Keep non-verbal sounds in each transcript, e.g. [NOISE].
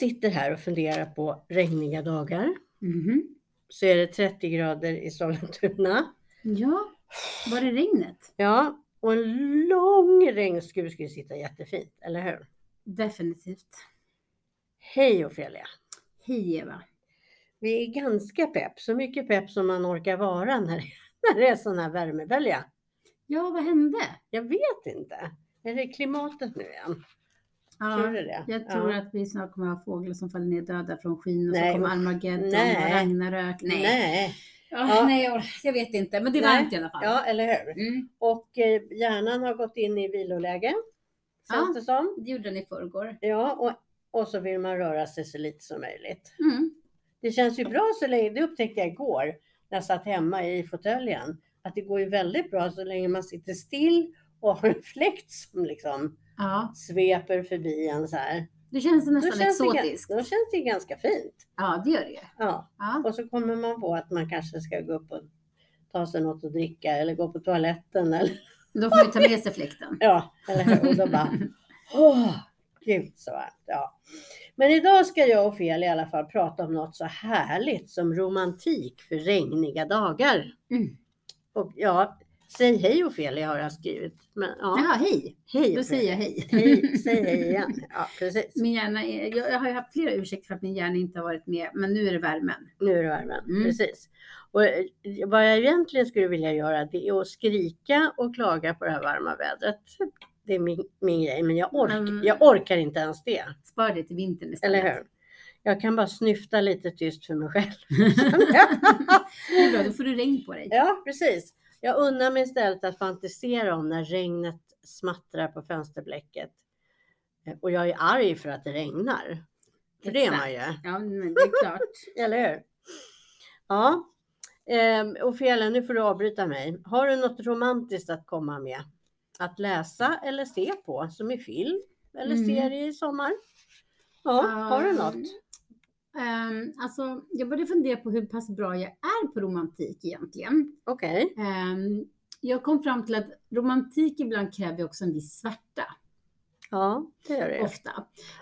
Sitter här och funderar på regniga dagar Mhm. så är det 30 grader i Sollentuna. Ja, var är regnet? Ja, och en lång regnskur skulle sitta jättefint, eller hur? Definitivt. Hej Ofelia! Hej Eva. Vi är ganska pepp, så mycket pepp som man orkar vara när, [LAUGHS] när det är sån här värmebölja. Ja, vad hände? Jag vet inte. Är det klimatet nu igen? Tror Ja, du det? jag tror ja. att vi snart kommer att ha fåglar som faller ner döda från skyn och Nej, så kommer. Armageddon Nej. och Ragnarök. Nej, Nej. Ja, Ja. nej jag, jag vet inte, men det är Nej. varmt i alla fall. Ja, eller hur? Mm, Och eh, hjärnan har gått in i viloläge, känns Ja. det som. det gjorde den i förrgår. Ja, och, och så vill man röra sig så lite som möjligt. Mm. Det känns ju bra så länge, det upptäckte jag igår när jag satt hemma i fåtöljen, att det går ju väldigt bra så länge man sitter still och har en fläkt som liksom Ja, sveper förbi en så här. det känns Då nästan känns, det, ga- exotiskt. då känns det ganska fint. Ja, det gör det. Ja. Ja. Och så kommer man på att man kanske ska gå upp och ta sig något att dricka eller gå på toaletten eller Då får man ta med sig fläkten. ja, eller hur? Och då bara åh, gud så varmt. Ja. Men idag ska jag och Fel i alla fall prata om något så härligt som romantik för regniga dagar. Mm. Och ja, säg hej Ofelia har jag skrivit. Men ja, Jaha, hej. hej Då säger jag hej. Hej, säg [LAUGHS] hej igen. Ja, precis. Min hjärna är, jag, jag har ju haft flera ursäkter för att min hjärna inte har varit med, men nu är det värmen. Nu är det värmen, Mm. precis. Och eh, vad jag egentligen skulle vilja göra det är att skrika och klaga på det här varma vädret. Det är min, min grej, men jag, ork, Mm. jag orkar inte ens det. Spar det till vintern istället. Eller hur? Jag kan bara snyfta lite tyst för mig själv. [LAUGHS] [LAUGHS] det är bra, då får du regn på dig. ja, precis. Jag unnar mig istället att fantisera om när regnet smattrar på fönsterblecket. Eh, Och jag är arg för att det regnar. För det är man ju. Ja, men det är klart. [LAUGHS] Eller hur? Ja. Ehm, Ofelia, nu får du avbryta mig. Har du något romantiskt att komma med? Att läsa eller se på, som i film eller Mm. serie i sommar? Ja, har du något? Um, alltså, jag började fundera på hur pass bra jag är på romantik egentligen. Okej. Ehm, jag kom fram till att romantik ibland kräver också en viss svärta. Ja, det gör det. Ofta.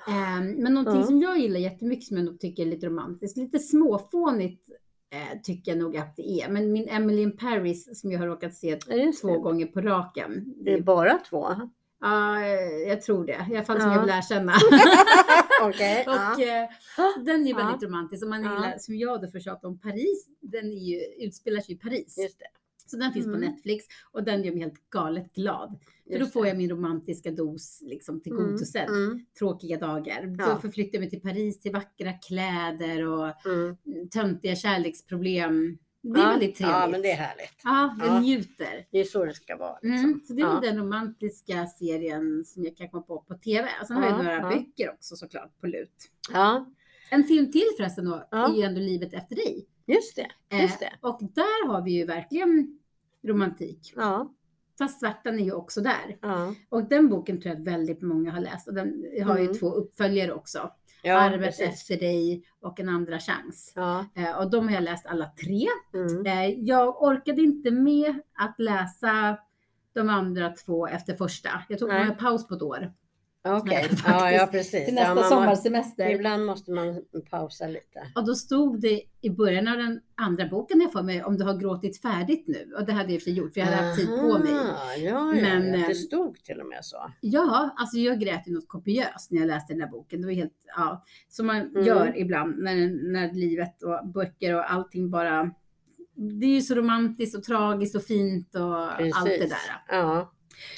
Ehm, men någonting Ja. som jag gillar jättemycket som jag nog tycker är lite romantiskt, lite småfånigt eh, tycker jag nog att det är. Men min Emily in Paris som jag har råkat se två det. gånger på raken. Det är bara två? Ja, eh, jag tror det. I alla fall som Ja. jag vill lära känna. [LAUGHS] [LAUGHS] Ja. Och eh, den är ju Ja. väldigt romantisk. Om man Ja. gillar, som jag då tjata om Paris, den är ju, utspelar sig i Paris. Just det. Så den finns på Mm. Netflix och den gör mig helt galet glad. För då får jag min romantiska dos liksom tillgodosedd. Mm, mm, Tråkiga dagar. Ja. Då förflyttar jag mig till Paris till vackra kläder och mm. töntiga kärleksproblem. Det är ja. väldigt trevligt. Ja, men det är härligt. Ja, jag Ja. njuter. Det är så det ska vara. Liksom. Mm, så det är Ja. den romantiska serien som jag kan komma på på TV. Och sen har jag Ja, några ja. böcker också såklart på lut. Ja, En film till förresten då, Ja. är ju ändå Livet efter dig. just det. Eh, Just det. och där har vi ju verkligen romantik. Ja, Fast svärtan är ju också där. ja. Och den boken tror jag att väldigt många har läst. Och den har ju Mm. två uppföljare också. Ja Arvet efter dig och En andra chans. Ja. Eh, och de har jag läst alla tre. Mm. Eh, jag orkade inte med att läsa de andra två efter första. Jag tog en paus på ett år. Okej, Faktiskt. ja, ja precis. Till ja, nästa må- sommarsemester. Ibland måste man pausa lite. Och då stod det i början av den andra boken jag får mig om du har gråtit färdigt nu. Och det hade jag för gjort för jag hade haft tid på mig. Aha, Ja, ja, Men, ja, det stod till och med så. Ja, alltså jag grät ju något kopiöst när jag läste den där boken. Det var helt, ja, som man Mm. gör ibland när, när livet och böcker och allting bara det är ju så romantiskt och tragiskt och fint och allt det Precis. där. Ja,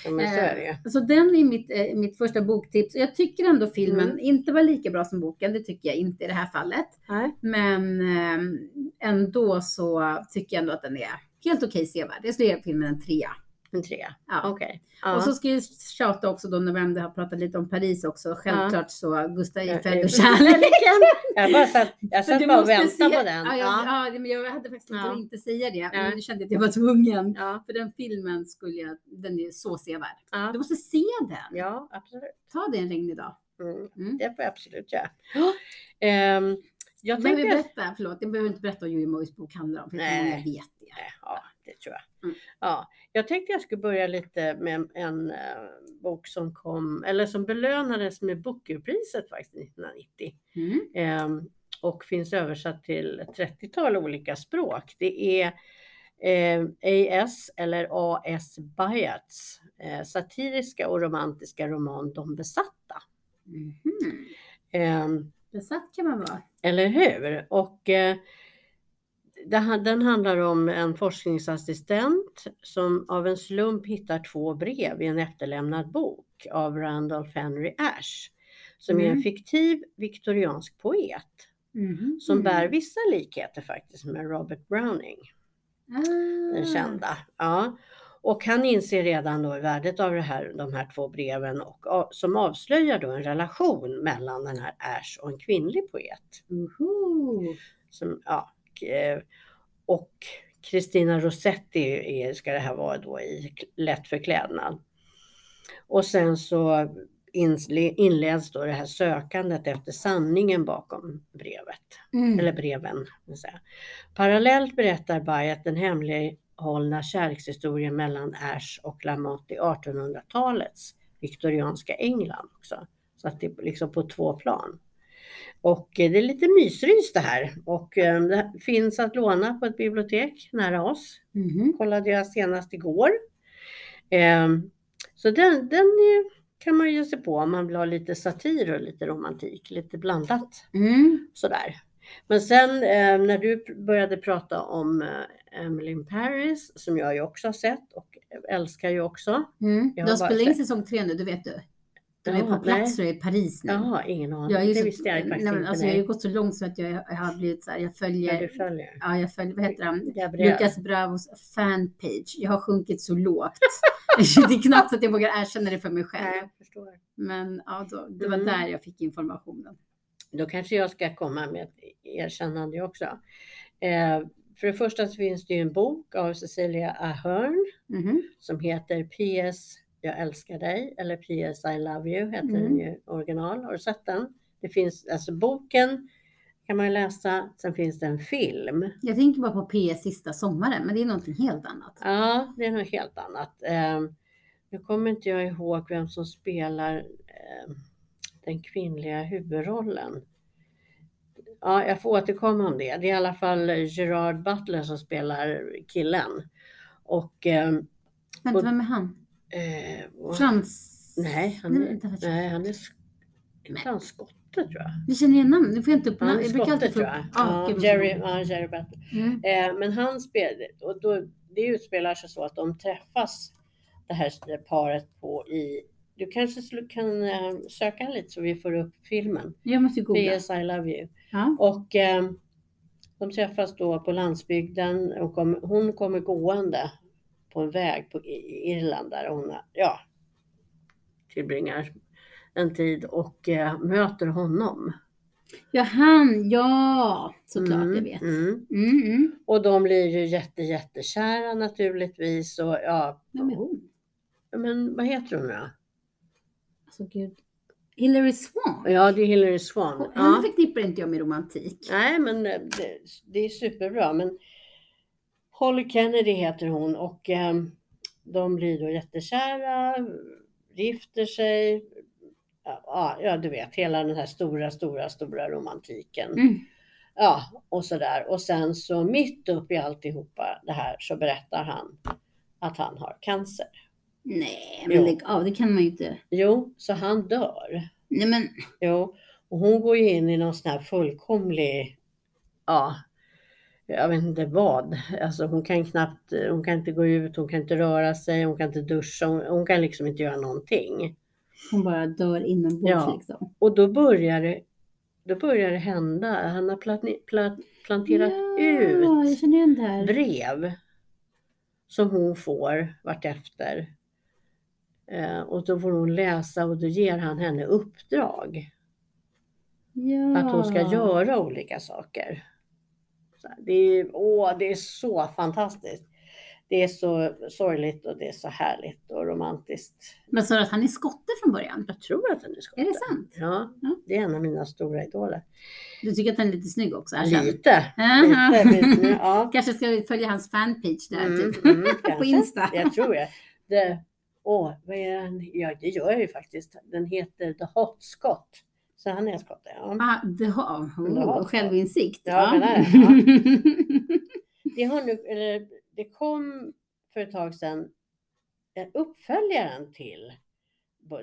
ja men så är det ju. Så den är mitt, eh, mitt första boktips. Jag tycker ändå filmen Mm. inte var lika bra som boken. Det tycker jag inte i det här fallet. Nej. Men eh, ändå så tycker jag ändå att den är helt okej sevärd. Jag skulle ge filmen en trea. En trea. Ja. Okej. Ja. Och så ska jag tjata också då när vi har pratat lite om Paris också. Självklart så Gustav Ja, Eiffel och kärleken. [LAUGHS] Jag bara satt, jag satt bara och väntade se- på den. Ja, Ja. jag, ja. men jag hade faktiskt Ja. inte inte säga det. Ja. Men nu kände jag att jag var tvungen. Ja. För den filmen skulle jag, den är så sevärd. Du Ja. måste se den. ja, absolut. Ta det en regnig dag. Mm. Mm. Det får jag absolut göra. Ehm, jag Jag behöver tänker... berätta, förlåt, jag behöver inte berätta vad Jojo Mojs bok handlar om, för många vet det. Ja, riktigt tror jag. Mm. Ja, jag tänkte jag skulle börja lite med en, en eh, bok som kom, eller som belönades med Bookerpriset faktiskt 1990. Mm. Ehm, och finns översatt till ett 30-tal olika språk. Det är eh, AS eller AS Bayats eh, satiriska och romantiska roman De besatta. Ehm, Besatt kan man vara. eller hur? Och eh, den handlar om en forskningsassistent som av en slump hittar två brev i en efterlämnad bok av Randolph Henry Ash som är en Mm. fiktiv viktoriansk poet Mhm. som bär vissa likheter faktiskt med Robert Browning, den Ah. kända. Ja. Och han inser redan då värdet av det här, de här två breven och, som avslöjar då en relation mellan den här Ash och en kvinnlig poet. Uhu. Som, ja, och Kristina Rossetti är, ska det här vara då i lätt förklädnad. Och sen så inleds då det här sökandet efter sanningen bakom brevet. Mm. Eller breven. Parallellt berättar Bayat den hemlighållna kärlekshistorien mellan Ash och Lamotte i 1800-talets viktorianska England också. Så att det är liksom på två plan. Och eh, det är lite mysrys det här och eh, det finns att låna på ett bibliotek nära oss. Mhm. Kollade jag senast igår. Eh, Så den, den kan man ge sig på om man vill ha lite satir och lite romantik, lite blandat Mm. sådär. Men sen eh, när du började prata om eh, Emily in Paris, som jag ju också har sett och älskar ju också. Mm. Jag De har bara spelar in säsong tre nu, det vet du. De är på plats nej. i Paris nu. Jaha, ingen aning. Jag, är det visste jag faktiskt nej, inte. alltså, jag har ju gått så långt så att jag, jag har blivit så här, jag Ja, följer, du följer. ja, jag följer, vad heter han? Gabriel. Bravos fanpage. Jag har sjunkit så lågt. [LAUGHS] det är knappt att jag vågar erkänna det för mig själv. Nej, jag förstår. Men ja, då, det var Mm. där jag fick informationen. Då kanske jag ska komma med ett erkännande också. Eh, för det första så finns det ju en bok av Cecilia Ahern Mhm. som heter PS Jag älskar dig eller PS I love you heter Mm. den ju original. Har du sett den? Det finns alltså boken kan man ju läsa. Sen finns det en film. Jag tänker bara på PS sista sommaren, men det är någonting helt annat. Ja, det är något helt annat. Eh, nu kommer inte jag ihåg vem som spelar eh, den kvinnliga huvudrollen. Ja, jag får återkomma om det. Det är i alla fall Gerard Butler som spelar killen. Och eh, Vänta, vem är han? Eh, Frans? nej, han Nej, vänta, nej, han är inte han skotte tror jag. Du känner igen namn? Nu får jag inte upp Han namn. är Jag brukar skotte tror jag. Ah, Ja, Jerry, ja, Jerry Butler. Mm. Eh, men han spelar, och då, det utspelar sig så att de träffas, det här paret på i, du kanske kan eh, söka lite så vi får upp filmen. Jag måste googla. PS I love you. Ja. Och eh, de träffas då på landsbygden och kom, hon kommer gående på en väg på Irland där hon ja, tillbringar en tid och eh, möter honom. ja, han. Ja, såklart Mm, jag vet. mm. Mm, mm. Och de blir ju jätte, jättekära naturligtvis och ja, Vem är hon? men vad heter hon då? Alltså gud. Hillary Swan. Ja, det är Hillary Swan. Henne Ja. förknippar inte jag med romantik. Nej, men eh, det, det är superbra. Men Holly Kennedy heter hon och eh, de blir då jättekära, gifter sig. Ja, ja, du vet hela den här stora, stora, stora romantiken. Mm. Ja, och sådär. Och sen så mitt upp i alltihopa det här så berättar han att han har cancer. Nej, men lägg av. Det kan man ju inte. Jo, så han dör. Nej, men Jo, och hon går ju in i någon sån här fullkomlig, ja, jag vet inte vad. Alltså hon kan knappt, hon kan inte gå ut, hon kan inte röra sig, hon kan inte duscha, hon, hon kan liksom inte göra någonting. hon bara dör inombords Ja. liksom. Och då börjar det, då börjar det hända. Han har platni, plat, planterat Ja, ut brev som hon får vartefter. Eh, och då får hon läsa och då ger han henne uppdrag. Ja. att hon ska göra olika saker. Det är, åh, det är så fantastiskt. det är så sorgligt och det är så härligt och romantiskt. Men sa du att han är skotte från början? Jag tror att han är skotte. Är det sant? Ja, det är en av mina stora idoler. Du tycker att han är lite snygg också? Lite. Lite, lite. Ja. [LAUGHS] Kanske ska vi följa hans fanpage där, Mm, typ. mm, [LAUGHS] på. Insta. Jag tror det. det åh, vad är den? Ja, det gör jag ju faktiskt. Den heter The Hot Scott. Så han är skotte. Ja. Ah, det har, Det har- oh, självinsikt. Ja, men det är [LAUGHS] Det, har nu, eller, det kom för ett tag sedan en uppföljaren till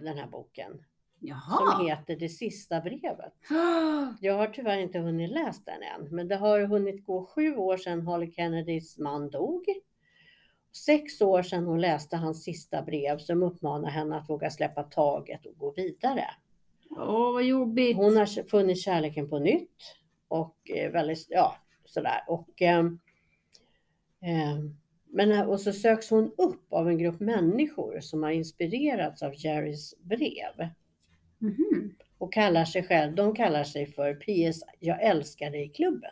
den här boken som Jaha. heter Det sista brevet. [GASPS] Jag har tyvärr inte hunnit läsa den än, men det har hunnit gå sju år sedan Holly Kennedys man dog. Sex år sedan hon läste hans sista brev som uppmanar henne att våga släppa taget och gå vidare. Åh, vad jobbigt. Hon har funnit kärleken på nytt och eh, väldigt, ja, sådär. Och, ehm, ehm, men, och så söks hon upp av en grupp människor som har inspirerats av Jerrys brev Mhm. och kallar sig själv, de kallar sig för PS Jag älskar dig-klubben.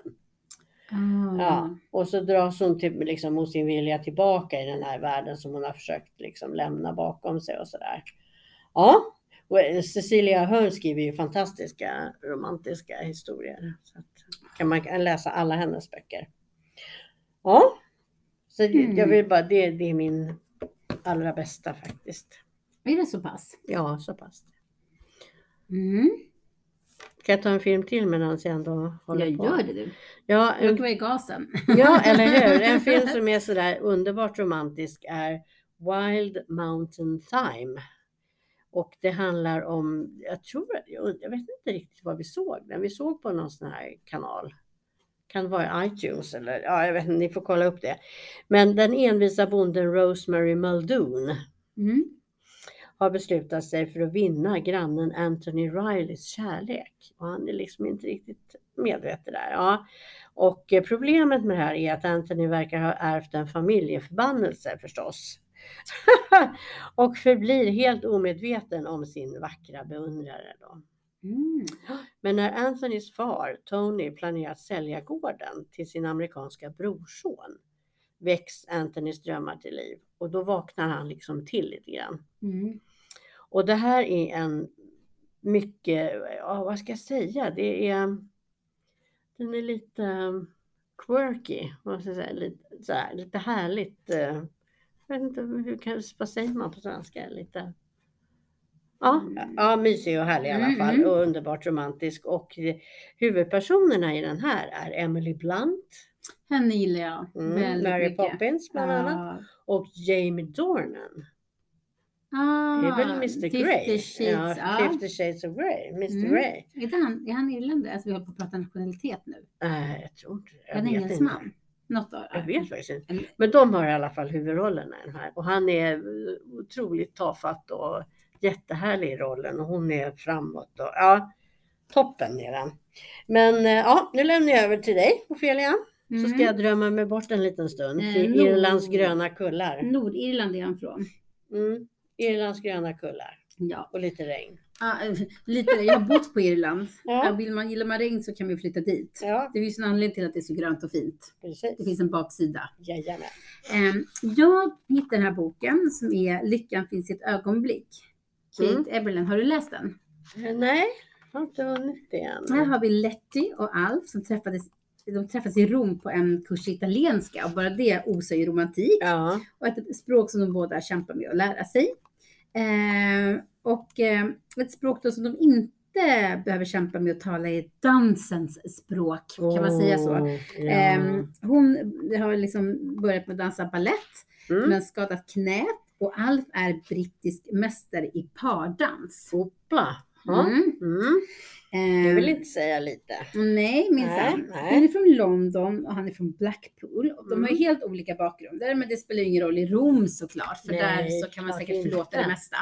Ah. Ja, och så dras hon till, liksom, mot sin vilja tillbaka i den här världen som hon har försökt liksom, lämna bakom sig och sådär. Ja, och eh, Cecilia Hörn skriver ju fantastiska romantiska historier. Så att, kan man kan läsa alla hennes böcker. Ja, så Mm. jag vill bara, det, det är min allra bästa faktiskt. Är det så pass? Ja, så pass. Mm. Ska jag ta en film till medan jag ändå håller Jag på? gör det du. Ja, Jag en vara i gasen. Ja, eller hur? [LAUGHS] En film som är sådär underbart romantisk är Wild Mountain Thyme. Och det handlar om, jag tror, jag vet inte riktigt vad vi såg den. Vi såg på någon sån här kanal. Kan det vara iTunes eller, ja jag vet inte, ni får kolla upp det. Men den envisa bonden Rosemary Muldoon Mm. har beslutat sig för att vinna grannen Anthony Rileys kärlek. Och han är liksom inte riktigt medveten där. Ja. Och problemet med det här är att Anthony verkar ha ärvt en familjeförbannelse förstås. [LAUGHS] och förblir helt omedveten om sin vackra beundrare. Då. Mm. Men när Anthonys far, Tony, planerar att sälja gården till sin amerikanska brorson väcks Anthonys drömmar till liv och då vaknar han liksom till lite grann. Mm. Och det här är en mycket, ja, vad ska jag säga, det är, den är lite um, quirky, vad ska jag säga, lite, så här, lite härligt. eh, Jag vet inte, hur kan, vad säger man på svenska? Lite, ja, Mm. ja, mysig och härlig i alla fall mm. och underbart romantisk. Och huvudpersonerna i den här är Emily Blunt, Henne gillar jag mm, väldigt Mary mycket. Poppins bland annat Ah. och Jamie Dornan. Ah, Det är väl Mr Fifty Grey? Shades, ja, ja. Fifty Shades of Grey, Mr Mm. Grey. Är, han, är han irländare? Alltså vi håller på att prata nationalitet nu. Nej, jag tror inte det. Jag vet engelsman? inte. Något av Jag vet faktiskt inte. Men de har i alla fall huvudrollerna i den här. Och han är eh, otroligt tafatt och jättehärlig i rollen. Och hon är framåt. Och, ja, toppen är den. Men eh, ja, nu lämnar jag över till dig Ofelia. Så ska Mm. jag drömma mig bort en liten stund Eh, till Nord- Irlands gröna kullar. Nordirland är han från. Mm. Irlands gröna kullar Ja, och lite regn. ah, lite. Jag har bott på Irland. [LAUGHS] Ja. Vill man, gillar man regn så kan vi flytta dit. Ja, Det finns en anledning till att det är så grönt och fint. Det precis. finns en baksida. Jajamän. Eh, Jag hittade den här boken som är Lyckan finns i ett ögonblick. Kate Mm. Eberlen, har du läst den? Eh, Nej, jag har inte hunnit det än. Här har vi Letty och Alf som träffades, de träffades i Rom på en kurs i italienska och bara det osar ju romantik Ja, och ett språk som de båda kämpar med att lära sig. Eh, och eh, ett språk då som de inte behöver kämpa med att tala är dansens språk, kan man säga så. Ja. Eh, hon har liksom börjat med att dansa ballett Mm. men skadat knät och Alf är brittisk mästare i pardans. Hoppla. Ja. Mm. Mm. Eh, Jag vill inte säga lite. Nej, minsann. Hon är från London och han är från Blackpool. Och de har ju Mm. helt olika bakgrunder, men det spelar ingen roll i Rom såklart, för Nej, där så kan man säkert inte. förlåta det mesta.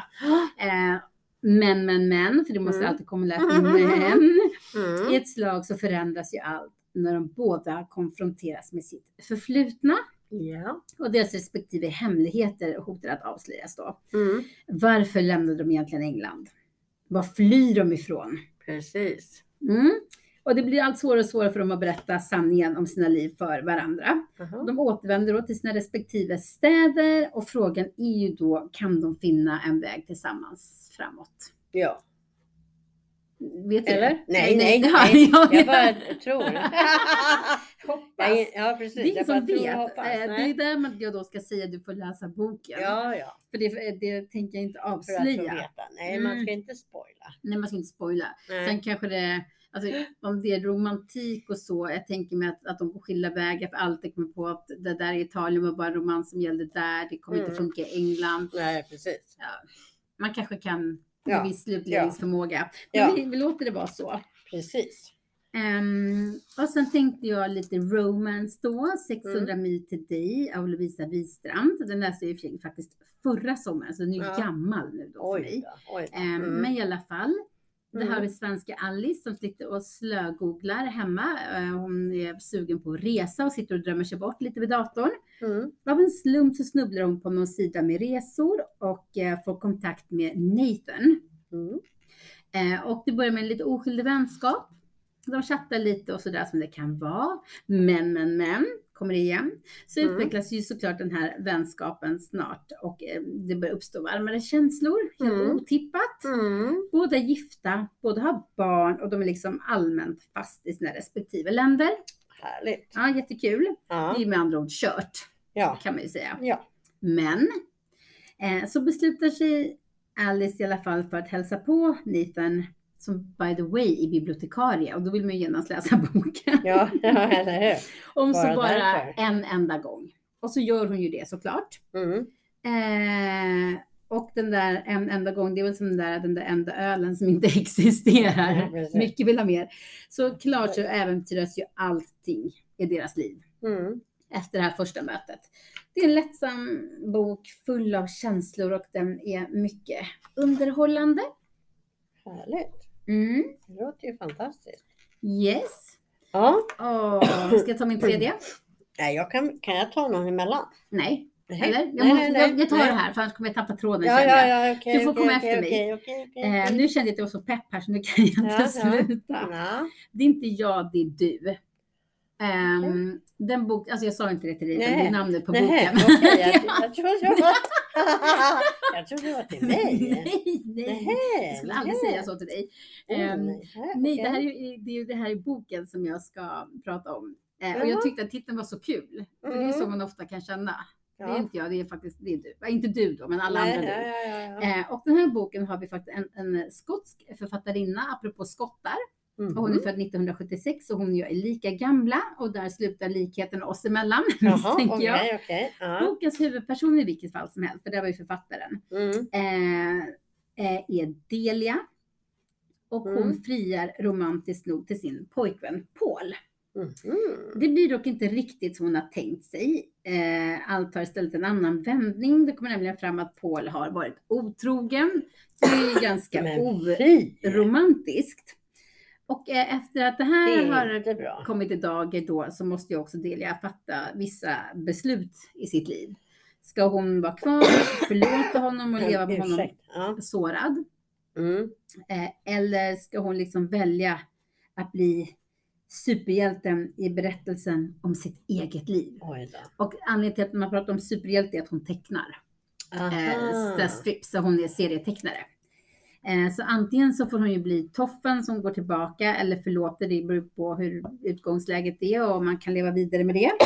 Eh, men, men, men, för det måste Mm. alltid komma lätt men. I [LAUGHS] Mm. ett slag så förändras ju allt när de båda konfronteras med sitt förflutna Ja. och deras respektive hemligheter hotar att avslöjas då. Mm. Varför lämnade de egentligen England? Var flyr de ifrån? Precis. Mm. Och det blir allt svårare och svårare för dem att berätta sanningen om sina liv för varandra. Jaha. De återvänder då till sina respektive städer och frågan är ju då, kan de finna en väg tillsammans framåt? Ja. Vet Eller? det? Nej, nej, har nej. [LAUGHS] jag. Jag bara tror. [LAUGHS] Hoppas. Jag, ja, precis. Det är ingen jag som vet. hoppas. Eh, Det Nej. är där man jag då ska säga att du får läsa boken. Ja, ja. För det, det tänker jag inte avslöja. veta. Nej, man Mm. ska inte spoila. Nej, man ska inte spoila. Nej. Sen kanske det, alltså om det är romantik och så, jag tänker mig att, att de går skilda vägar för alltid kommer på att det där i Italien var bara romans som gällde där, det kommer inte Mm. funka i England. Nej, precis. Man kanske kan Ja. viss slutledningsförmåga. Men Ja. vi, vi låter det vara så. Precis. Ehm, och sen tänkte jag lite romance då, 600 Mm. mil till dig av Lovisa Wistrand. Den läste jag sig faktiskt förra sommaren, så den är ju Ja. gammal nu då för mig. Oj då. Oj. Ehm, Mm. Men i alla fall. Det här Mm. har vi svenska Alice som sitter och slögooglar hemma. Eh, Hon är sugen på att resa och sitter och drömmer sig bort lite vid datorn. Mm. Av en slump så snubblar hon på någon sida med resor och eh, får kontakt med Nathan. Mm. Eh, Och det börjar med en lite oskyldig vänskap. De chattar lite och sådär som det kan vara. Men, men, men, kommer det igen. Så Mm. utvecklas ju såklart den här vänskapen snart och eh, det börjar uppstå varmare känslor. Helt Mm. otippat. Mm. Båda är gifta, båda har barn och de är liksom allmänt fast i sina respektive länder. Härligt. Ja, jättekul. Ja. Det är med andra ord kört, Ja. kan man ju säga. Ja. Men eh, så beslutar sig Alice i alla fall för att hälsa på Nathan, som by the way är bibliotekarie och då vill man ju genast läsa [LAUGHS] boken. Ja, ja, eller hur? [LAUGHS] Om så bara därför. en enda gång. Och så gör hon ju det såklart. Mm. Eh, och den där en enda gång, det är väl som den där, den där enda ölen som inte [LAUGHS] existerar. Precis. Mycket vill ha mer. Så klart så äventyras ju allting i deras liv Mm. efter det här första mötet. Det är en lättsam bok full av känslor och den är mycket underhållande. Härligt. Mm. Det låter ju fantastiskt. Yes. Ja. Åh, ska jag ta min tredje? [CLEARS THROAT] Nej, jag kan, kan jag ta någon emellan? Nej, Nej. eller? Jag, Nej, måste, nej, jag, jag tar nej. det här för annars kommer jag tappa tråden Ja, ja, ja, okej. Du får okej, komma okej, efter mig. Eh, nu kände jag att jag var så pepp här så nu kan jag inte sluta. Det är inte jag, det är du. Ehm, Den bok, alltså jag sa inte det till dig, utan det Nej. är namnet på Nej, boken. okej. Jag, jag [LAUGHS] trodde det var... [LAUGHS] jag trodde det var till mig. nej, nej. Nej, Jag skulle aldrig nej. säga så till dig. Ehm, nej, Nej, det här är det, är ju det här i boken som jag ska prata om. Eh, och Ja. jag tyckte att titeln var så kul. För det är så Mm. man ofta kan känna. Det är Ja. inte jag, det är faktiskt det är du. Ja, Inte du då, men alla Nej, andra ja, du. ja, ja, ja. Eh, och den här boken har vi faktiskt en, en skotsk författarinna, apropå skottar. Och hon är född 1976 och hon och jag är lika gamla och där slutar likheten oss emellan, [LAUGHS] Jaha, misstänker jag. okej. Ja. Bokens huvudperson i vilket fall som helst, för det var ju författaren, Mm. eh, eh, är Delia. Och hon Mm. friar romantiskt nog till sin pojkvän Paul. Mhm. Det blir dock inte riktigt som hon har tänkt sig. Eh, allt tar istället en annan vändning. Det kommer nämligen fram att Paul har varit otrogen. Det är [CLEARS THROAT] ganska oromantiskt. Och eh, efter att det Det här är har bra. kommit i dager då så måste ju också Delia fatta vissa beslut i sitt liv. Ska hon vara kvar, förlåta honom och leva med honom. Ja. sårad? Mm. Eh, eller ska hon liksom välja att bli superhjälten i berättelsen om sitt eget liv? Och anledningen till att man pratar om superhjälte är att hon tecknar strips, så hon är serietecknare. Eh, så antingen så får hon ju bli toffen som går tillbaka eller förlåter, det beror på hur utgångsläget är och om man kan leva vidare med det. [COUGHS]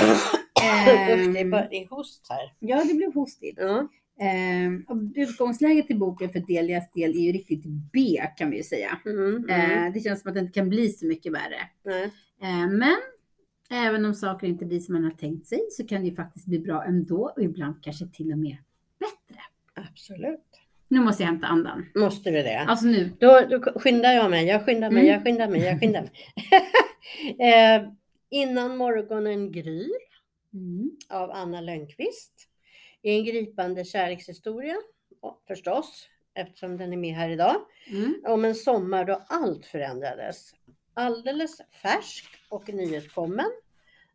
Usch, det är host här. ja, det blev hostigt. Ja. Eh, och utgångsläget i boken för Delias del är ju riktigt B kan vi ju säga. Mm, mm. Eh, det känns som att det inte kan bli så mycket värre. Eh, men även om saker inte blir som man har tänkt sig så kan det ju faktiskt bli bra ändå och ibland kanske till och med bättre. Absolut. Nu måste jag hämta andan. Måste du det? Alltså nu. Då, då skyndar jag mig, jag skyndar mig, Mm. jag skyndar mig, jag skyndar mig. [LAUGHS] eh, innan morgonen gryr Mm. av Anna Lönnqvist. är en gripande kärlekshistoria, förstås, eftersom den är med här idag. Mm. Om en sommar då allt förändrades. Alldeles färsk och nyutkommen.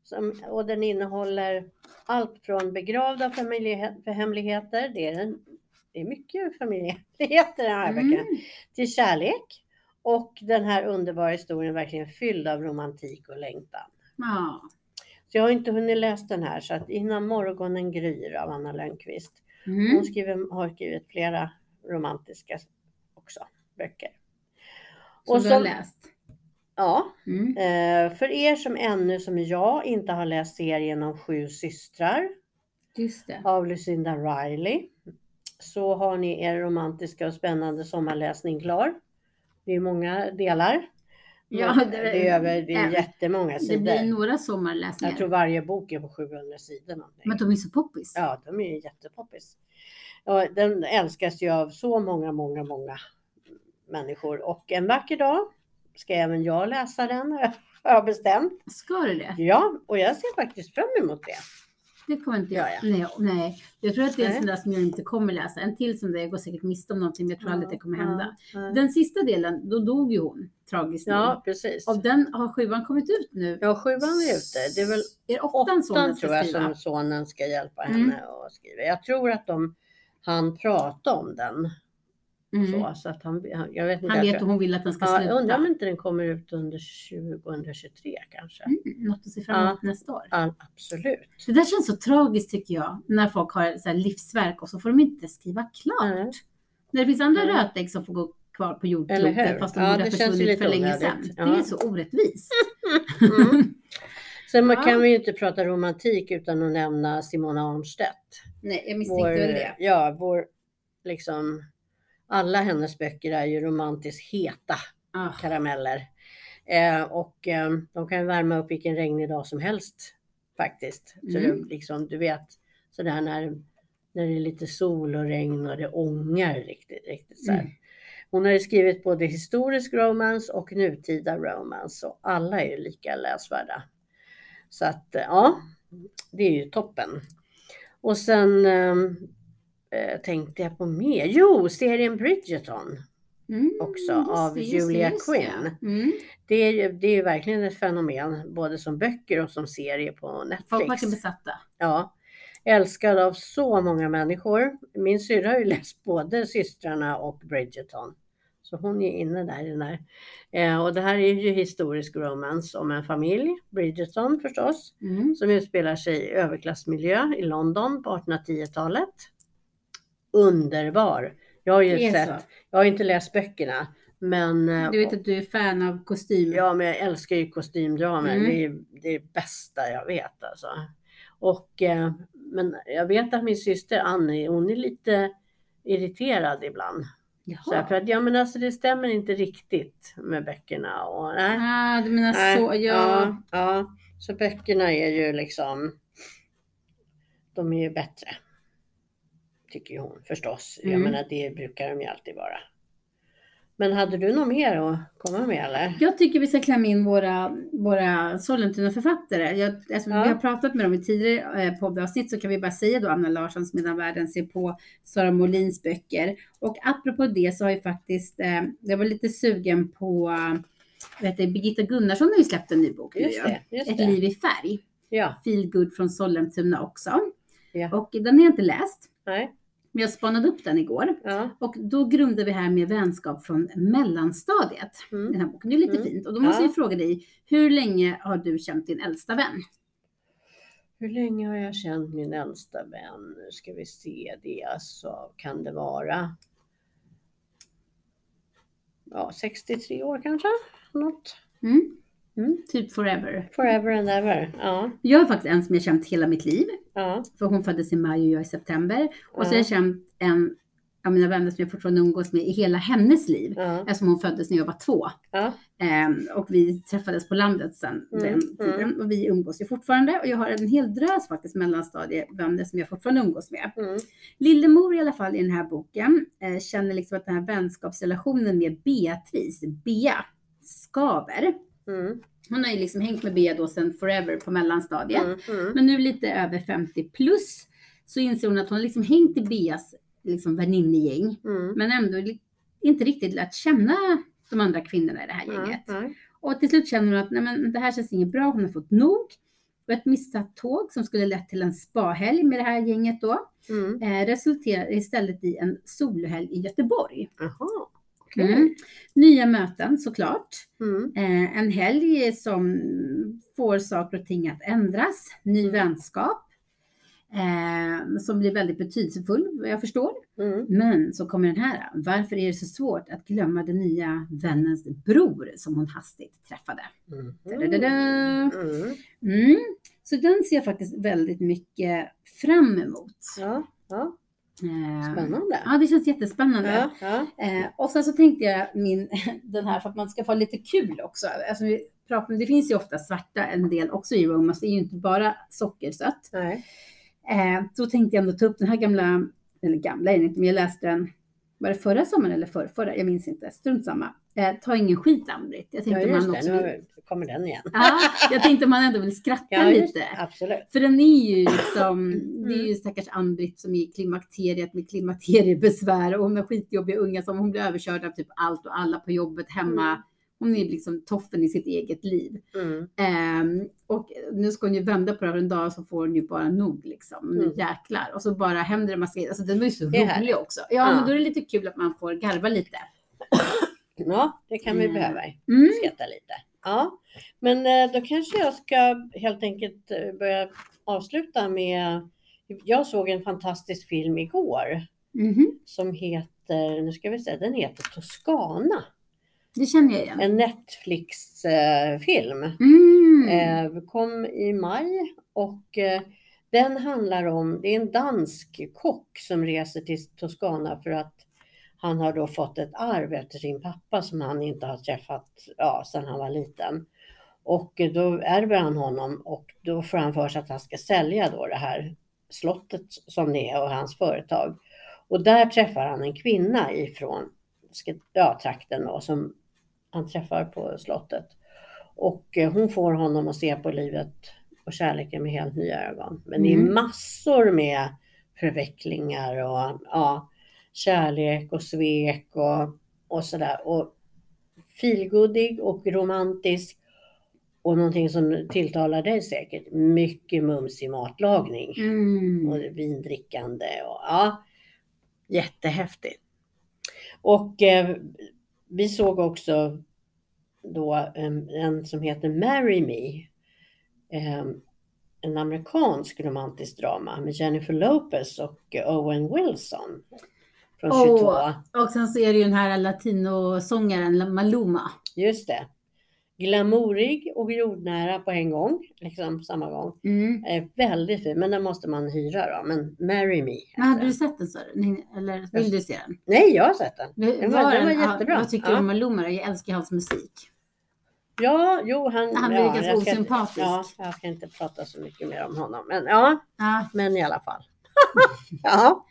Som, och den innehåller allt från begravda familjehemligheter, det är, en, det är mycket familjehemligheter i den här Mm. till kärlek Och den här underbara historien verkligen fylld av romantik och längtan. Ja. Så jag har inte hunnit läsa den här så att innan morgonen gryr av Anna Lönnqvist. Mm. Hon skriver, har skrivit flera romantiska också böcker. Som och du har som- läst. Ja, Mm. eh, för er som ännu som jag inte har läst serien om sju systrar Just det. av Lucinda Riley så har ni er romantiska och spännande sommarläsning klar. Det är många delar. Ja, det, det- det är, över, det är jättemånga Det sidor. blir några sommarläsningar. Jag tror varje bok är på 700 sidor. Någonting. Men de är så poppis. Ja, de är jättepoppis. Ja, den älskas ju av så många, många, många människor och en vacker dag ska även jag läsa den [LAUGHS] har jag bestämt. Ska du det? Ja, och jag ser faktiskt fram emot det. Det kommer inte Ja, jag. Nej, nej. Jag tror att det är en sån där som jag inte kommer läsa. En till som det, jag går säkert miste om någonting, men jag tror aldrig att det kommer hända. Ja, ja. Den sista delen, då dog ju hon tragiskt ja precis. Av den har sjuan kommit ut nu. Ja, sjuan är ute. Det är väl Är åttan åttan tror jag som sonen ska hjälpa Mm. henne att skriva. Jag tror att de han prata om den. Mm. Så, så att han, han- jag vet inte. Han vet hur hon vill att den ska Ja, sluta. undrar om inte den kommer ut under 2023 kanske. Mm, något att se fram emot nästa år. Ja, absolut. Det där känns så tragiskt tycker jag. När folk har så livsverk och så får de inte skriva klart. Nej. När det finns andra Nej. rötägg som får gå kvar på jordklotet fast de Ja, borde ha det känns försvunnit för länge sedan. onödigt. Det Ja. är så orättvist. [LAUGHS] Mm. Sen man Ja. kan vi ju inte prata romantik utan att nämna Simona Arnstedt. Nej, jag misstänkte Vår, väl det. ja, vår, liksom, alla hennes böcker är ju romantiskt heta Ah, karameller. Eh, och eh, de kan värma upp vilken regnig dag som helst faktiskt. Så Mm. det, liksom, du vet, sådär när, när det är lite sol och regn och det ångar riktigt, riktigt så. Mm. Hon har skrivit både historisk romans och nutida romans och alla är ju lika läsvärda. Så att eh, ja, det är ju toppen. Och sen ehm, eh, tänkte jag på mer. Jo, serien Bridgerton Mm, också just av just Julia just. Quinn. Mm. Det är, ju, det är ju verkligen ett fenomen, både som böcker och som serie på Folk Netflix. verkar besatta. Ja, älskad av så många människor. Min syrra har ju [LAUGHS] läst både systrarna och Bridgerton. Så hon är inne där i den. Eh, och det här är ju historisk romance om en familj, Bridgerton förstås, Mm. som utspelar sig i överklassmiljö i London på 1810-talet. Underbar! Jag har ju Det sett, så. jag har inte läst böckerna, men eh, Du vet att du är fan av kostym. Ja, men jag älskar ju kostymdramer. Mm. Det, är, det är det bästa jag vet alltså. Och, eh, men jag vet att min syster Annie, hon är lite irriterad ibland. Så här, för att ja, men alltså det stämmer inte riktigt med böckerna. Och, nej, Ah, du menar nej, så, ja. ja, ja. Så böckerna är ju liksom, de är ju bättre. Tycker ju hon förstås. Jag Mm. menar det brukar de ju alltid vara. Men hade du något mer att komma med eller? Jag tycker vi ska klämma in våra, våra Sollentuna-författare. Jag, alltså, Ja. Vi har pratat med dem i tidigare eh, poddavsnitt så kan vi bara säga då Anna Larssons Medan världen ser på, Sara Molins böcker. Och apropå det så har ju faktiskt, eh, jag var lite sugen på, vet du, Birgitta Gunnarsson har ju släppt en ny bok nu Just ju. det, just Ett det. liv i färg. Ja, Feel good från Sollentuna också. Ja. Och den har jag inte läst. nej, Men jag spanade upp den igår. ja. Och då grundar vi här med vänskap från mellanstadiet. Mm. Den här boken. Det är lite Mm. fint. Och då måste Ja. jag fråga dig, hur länge har du känt din äldsta vän? Hur länge har jag känt min äldsta vän? Nu ska vi se det. Alltså, kan det vara? Ja, 63 år kanske? Något. Mm. Mm. Typ forever. Forever and ever. Ja, Jag är faktiskt en som jag känt hela mitt liv. ja, För hon föddes i maj och jag i september. Och så Ja. har jag känt en av mina vänner som jag fortfarande umgås med i hela hennes liv. ja, Eftersom hon föddes när jag var två. ja. Ehm, och vi träffades på landet sen Mm, den tiden. Och vi umgås ju fortfarande. Och jag har en hel drös faktiskt mellanstadievänner som jag fortfarande umgås med. Mm. Lillemor i alla fall i den här boken eh, känner liksom att den här vänskapsrelationen med Beatrice, Bea, skaver. Mm. Hon har ju liksom hängt med Bea då sedan forever på mellanstadiet. Mm. Mm. Men nu lite över 50 plus så inser hon att hon liksom hängt i Beas liksom väninnegäng. Mm. Men ändå inte riktigt lärt känna de andra kvinnorna i det här gänget. Och till slut känner hon att nej men, det här känns inget bra, hon har fått nog. Och ett missat tåg som skulle lett till en spahelg med det här gänget då Mm. eh, resulterar istället i en solhelg i Göteborg. Okej. Mm. Nya möten såklart. Mm. Eh, en helg som får saker och ting att ändras. Ny Mm. vänskap. Eh, som blir väldigt betydelsefull vad jag förstår. Mm. Men så kommer den här. Varför är det så svårt att glömma den nya vännens bror som hon hastigt träffade? Mm. Da-da-da-da. Mm. Mm. Så den ser jag faktiskt väldigt mycket fram emot. Ja, ja, spännande. Ja, det känns jättespännande. Ja, ja. Eh, och sen så tänkte jag min, [LAUGHS] den här för att man ska få lite kul också. Alltså, vi pratar, det finns ju ofta svarta en del också i romance. Det är ju inte bara sockersött. Nej. Eh, så tänkte jag ändå ta upp den här gamla, eller gamla är den inte, men jag läste den, var det förra sommaren eller förra, förra? Jag minns inte, strunt samma. Eh, ta ingen skit Ann-Britt. Jag Ja, tänkte just man det. också Nu vill, vi- kommer den igen. ja, jag tänkte man ändå vill skratta Ja, lite. det. Absolut. För den är ju liksom, det är Mm. ju stackars Ann-Britt som är i klimakteriet med klimakteriebesvär och hon har skitjobbiga unga som hon blir överkörd av typ allt och alla på jobbet hemma. Mm. Hon är liksom toffen i sitt eget liv. Mm. Ehm, och nu ska hon ju vända på det en dag så får hon ju bara nog liksom. Nu Mm. jäklar. Och så bara händer det massa grejer. Alltså den var ju så rolig också. Ja, Ja. men då är det lite kul att man får garva lite. Ja, det kan vi Mm. behöva. Mm. Skratta lite. Ja, men eh, då kanske jag ska helt enkelt eh, börja avsluta med. Jag såg en fantastisk film igår Mhm. som heter, nu ska vi se, den heter Toscana. Det känner jag igen. En Netflix-film. Mm. Eh, kom i maj och eh, den handlar om, det är en dansk kock som reser till Toscana för att han har då fått ett arv efter sin pappa som han inte har träffat ja, sedan han var liten. Och eh, då ärver han honom och då får han för sig att han ska sälja då det här slottet som det är och hans företag. Och där träffar han en kvinna ifrån ja, trakten då, som han träffar på slottet. Och eh, hon får honom att se på livet och kärleken med helt nya ögon. Men det är Mm. massor med förvecklingar och ja, kärlek och svek och, och sådär. Och feelgoodig och romantisk. Och någonting som tilltalar dig säkert. Mycket mumsig matlagning. Mm. Och vindrickande. Och, ja, jättehäftigt. Och eh, vi såg också då en, en som heter Marry Me. En amerikansk romantisk drama med Jennifer Lopez och Owen Wilson. Från Åh. 22. Och sen så är det ju den här latinosångaren Maluma. Just det. Glamourig och jordnära på en gång. Liksom samma gång. Mm. Eh, väldigt fin, men den måste man hyra då. Men Marry Me. Men hade du sett den så? Eller vill du se den? Nej, jag har sett den. Den var, den var jättebra. Vad tycker du ja. om Maluma då? Jag älskar hans musik. Ja, jo, han, Han blir ja, ganska jag ska inte- osympatisk. Ja, jag ska inte prata så mycket mer om honom. Men ja, Ja. men i alla fall. [LAUGHS] ja.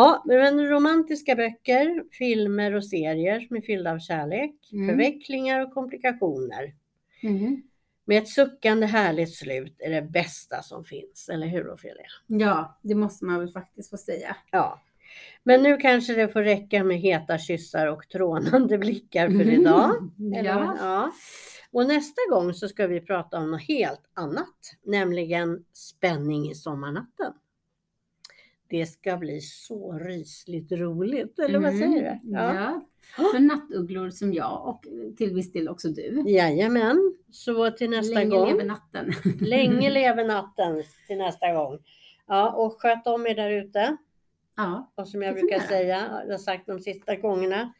Ja, men romantiska böcker, filmer och serier som är fyllda av kärlek, Mm. förvecklingar och komplikationer. Mhm. Med ett suckande härligt slut är det bästa som finns, eller hur Ofelia? ja, det måste man väl faktiskt få säga. Ja. Men nu kanske det får räcka med heta kyssar och trånande blickar för idag. Eller vad? Ja. ja. Och nästa gång så ska vi prata om något helt annat, nämligen spänning i sommarnatten. Det ska bli så rysligt roligt, eller vad Mm. säger du? Ja. För nattugglor som jag och till viss del också du. Jajamän, så till nästa Länge gång. lever natten. [LAUGHS] Länge lever natten till nästa gång. Ja, och sköt om er där ute. Ja. Och som jag brukar säga, jag har sagt de sista gångerna.